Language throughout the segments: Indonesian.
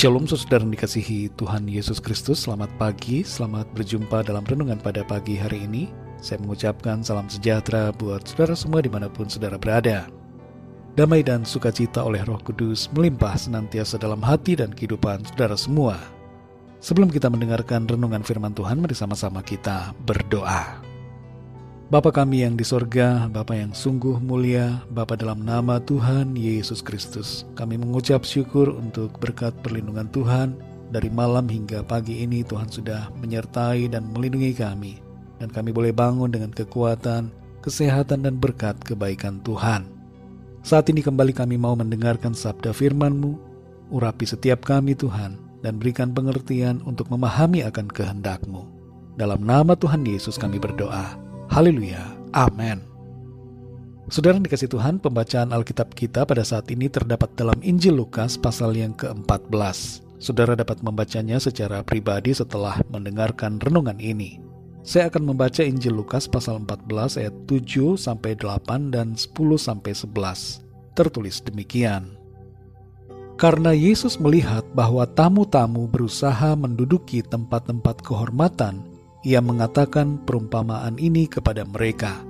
Shalom saudara yang dikasihi Tuhan Yesus Kristus. Selamat pagi, selamat berjumpa dalam renungan pada pagi hari ini. Saya mengucapkan salam sejahtera buat saudara semua di mana pun saudara berada. Damai dan sukacita oleh roh kudus melimpah senantiasa dalam hati dan kehidupan saudara semua. Sebelum kita mendengarkan renungan firman Tuhan Mari sama-sama kita berdoa Bapa kami yang di sorga, Bapa yang sungguh mulia, Bapa dalam nama Tuhan Yesus Kristus, kami mengucap syukur untuk berkat perlindungan Tuhan dari malam hingga pagi ini Tuhan sudah menyertai dan melindungi kami, dan kami boleh bangun dengan kekuatan, kesehatan, dan berkat kebaikan Tuhan. Saat ini kembali kami mau mendengarkan sabda firman-Mu, urapi setiap kami Tuhan, dan berikan pengertian untuk memahami akan kehendak-Mu. Dalam nama Tuhan Yesus kami berdoa. Haleluya. Amin. Saudara dikasih Tuhan, pembacaan Alkitab kita pada saat ini terdapat dalam Injil Lukas pasal yang ke-14. Saudara dapat membacanya secara pribadi setelah mendengarkan renungan ini. Saya akan membaca Injil Lukas pasal 14 ayat 7 sampai 8 dan 10 sampai 11. Tertulis demikian. Karena Yesus melihat bahwa tamu-tamu berusaha menduduki tempat-tempat kehormatan, ia mengatakan perumpamaan ini kepada mereka.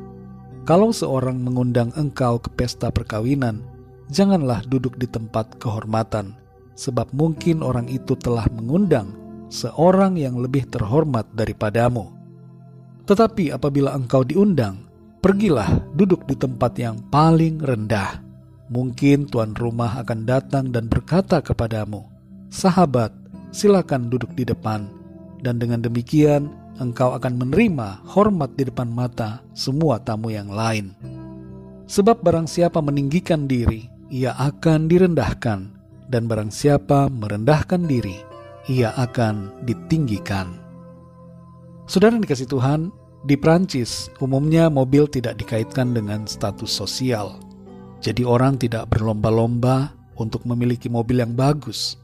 Kalau seorang mengundang engkau ke pesta perkawinan, janganlah duduk di tempat kehormatan, sebab mungkin orang itu telah mengundang seorang yang lebih terhormat daripadamu. Tetapi apabila engkau diundang, pergilah duduk di tempat yang paling rendah. Mungkin tuan rumah akan datang dan berkata kepadamu, "Sahabat, silakan duduk di depan." Dan dengan demikian, engkau akan menerima hormat di depan mata semua tamu yang lain. Sebab barang siapa meninggikan diri, ia akan direndahkan, dan barang siapa merendahkan diri, ia akan ditinggikan. Saudara yang dikasih Tuhan, di Prancis umumnya mobil tidak dikaitkan dengan status sosial. Jadi orang tidak berlomba-lomba untuk memiliki mobil yang bagus.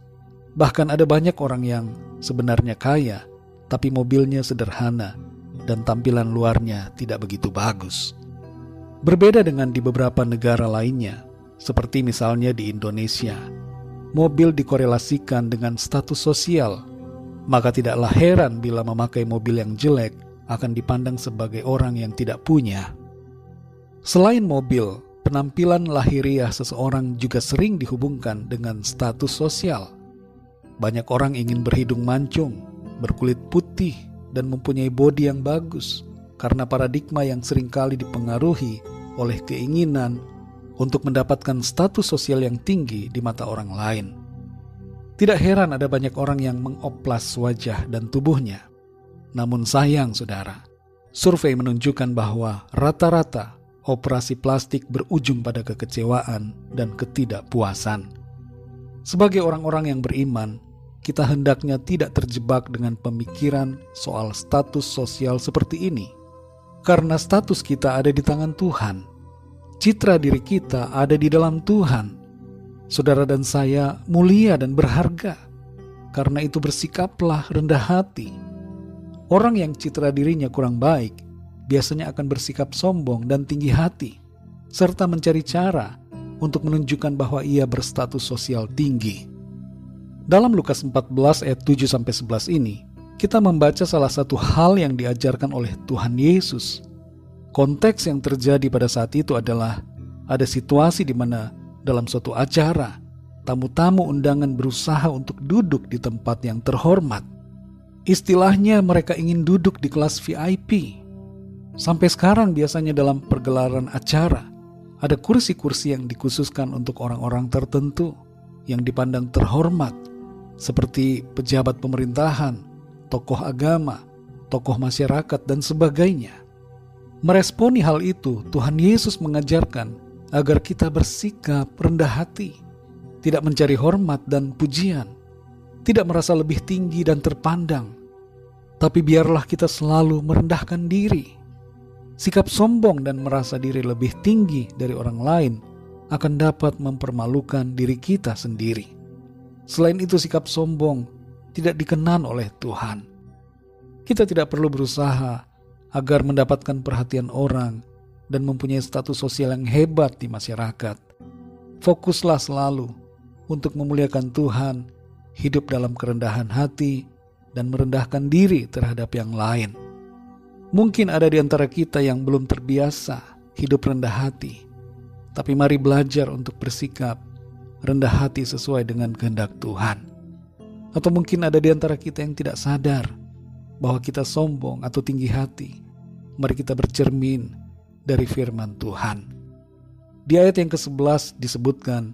Bahkan ada banyak orang yang sebenarnya kaya, tapi mobilnya sederhana dan tampilan luarnya tidak begitu bagus. Berbeda dengan di beberapa negara lainnya, seperti misalnya di Indonesia, mobil dikorelasikan dengan status sosial, maka tidaklah heran bila memakai mobil yang jelek akan dipandang sebagai orang yang tidak punya. Selain mobil, penampilan lahiriah seseorang juga sering dihubungkan dengan status sosial. Banyak orang ingin berhidung mancung, berkulit putih, dan mempunyai bodi yang bagus karena paradigma yang sering kali dipengaruhi oleh keinginan untuk mendapatkan status sosial yang tinggi di mata orang lain. Tidak heran ada banyak orang yang mengoplas wajah dan tubuhnya. Namun sayang saudara, survei menunjukkan bahwa rata-rata operasi plastik berujung pada kekecewaan dan ketidakpuasan. Sebagai orang-orang yang beriman, kita hendaknya tidak terjebak dengan pemikiran soal status sosial seperti ini. Karena status kita ada di tangan Tuhan. Citra diri kita ada di dalam Tuhan. Saudara dan saya mulia dan berharga. Karena itu bersikaplah rendah hati. Orang yang citra dirinya kurang baik biasanya akan bersikap sombong dan tinggi hati, serta mencari cara untuk menunjukkan bahwa ia berstatus sosial tinggi. Dalam Lukas 14 ayat 7 sampai 11 ini, kita membaca salah satu hal yang diajarkan oleh Tuhan Yesus. Konteks yang terjadi pada saat itu adalah ada situasi di mana dalam suatu acara, tamu-tamu undangan berusaha untuk duduk di tempat yang terhormat. Istilahnya mereka ingin duduk di kelas VIP. Sampai sekarang biasanya dalam pergelaran acara, ada kursi-kursi yang dikhususkan untuk orang-orang tertentu yang dipandang terhormat seperti pejabat pemerintahan, tokoh agama, tokoh masyarakat, dan sebagainya. Meresponi hal itu, Tuhan Yesus mengajarkan agar kita bersikap rendah hati, tidak mencari hormat dan pujian, tidak merasa lebih tinggi dan terpandang, tapi biarlah kita selalu merendahkan diri. Sikap sombong dan merasa diri lebih tinggi dari orang lain akan dapat mempermalukan diri kita sendiri. Selain itu sikap sombong tidak dikenan oleh Tuhan. Kita tidak perlu berusaha agar mendapatkan perhatian orang dan mempunyai status sosial yang hebat di masyarakat. Fokuslah selalu untuk memuliakan Tuhan hidup dalam kerendahan hati, dan merendahkan diri terhadap yang lain. Mungkin ada di antara kita yang belum terbiasa hidup rendah hati, tapi mari belajar untuk bersikap rendah hati sesuai dengan kehendak Tuhan. Atau mungkin ada di antara kita yang tidak sadar bahwa kita sombong atau tinggi hati. Mari kita bercermin dari firman Tuhan. Di ayat yang ke-11 disebutkan,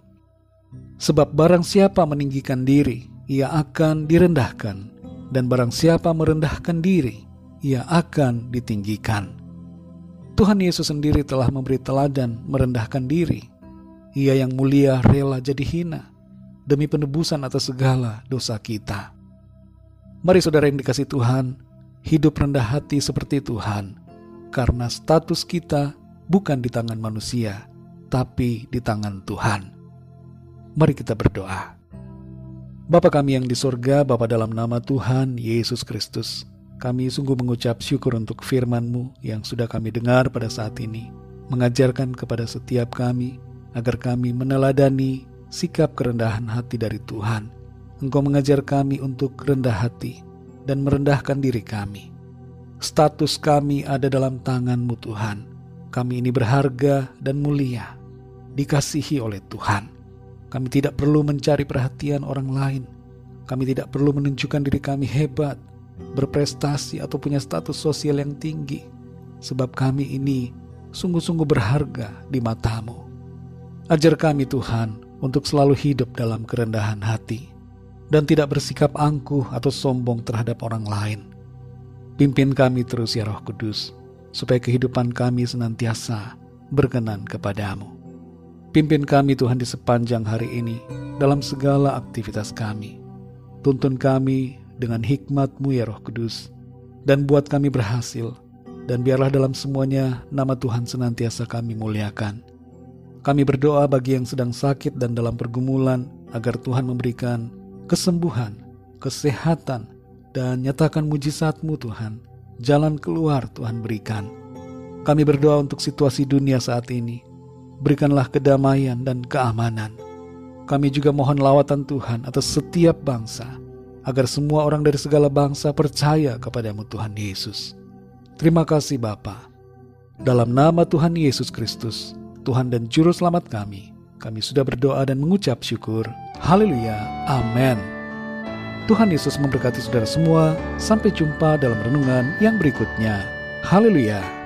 Sebab barang siapa meninggikan diri, ia akan direndahkan. Dan barang siapa merendahkan diri, ia akan ditinggikan. Tuhan Yesus sendiri telah memberi teladan merendahkan diri. Ia yang mulia rela jadi hina demi penebusan atas segala dosa kita. Mari saudara yang dikasih Tuhan, hidup rendah hati seperti Tuhan, karena status kita bukan di tangan manusia, tapi di tangan Tuhan. Mari kita berdoa. Bapa kami yang di sorga, Bapa dalam nama Tuhan Yesus Kristus, kami sungguh mengucap syukur untuk firman-Mu yang sudah kami dengar pada saat ini, mengajarkan kepada setiap kami agar kami meneladani sikap kerendahan hati dari Tuhan. Engkau mengajar kami untuk rendah hati dan merendahkan diri kami. Status kami ada dalam tangan-Mu Tuhan. Kami ini berharga dan mulia, dikasihi oleh Tuhan. Kami tidak perlu mencari perhatian orang lain. Kami tidak perlu menunjukkan diri kami hebat, berprestasi, atau punya status sosial yang tinggi, sebab kami ini sungguh-sungguh berharga di matamu. Ajar kami Tuhan untuk selalu hidup dalam kerendahan hati dan tidak bersikap angkuh atau sombong terhadap orang lain. Pimpin kami terus ya Roh Kudus, supaya kehidupan kami senantiasa berkenan kepadamu. Pimpin kami Tuhan di sepanjang hari ini dalam segala aktivitas kami. Tuntun kami dengan hikmat-Mu ya Roh Kudus, dan buat kami berhasil, dan biarlah dalam semuanya nama Tuhan senantiasa kami muliakan. Kami berdoa bagi yang sedang sakit dan dalam pergumulan, agar Tuhan memberikan kesembuhan, kesehatan, dan nyatakan mujizat-Mu Tuhan. Jalan keluar Tuhan berikan. Kami berdoa untuk situasi dunia saat ini, berikanlah kedamaian dan keamanan. Kami juga mohon lawatan Tuhan atas setiap bangsa, agar semua orang dari segala bangsa percaya kepadamu Tuhan Yesus. Terima kasih Bapa. Dalam nama Tuhan Yesus Kristus, Tuhan dan Juru Selamat kami, kami sudah berdoa dan mengucap syukur. Haleluya. Amin. Tuhan Yesus memberkati saudara semua. Sampai jumpa dalam renungan yang berikutnya. Haleluya.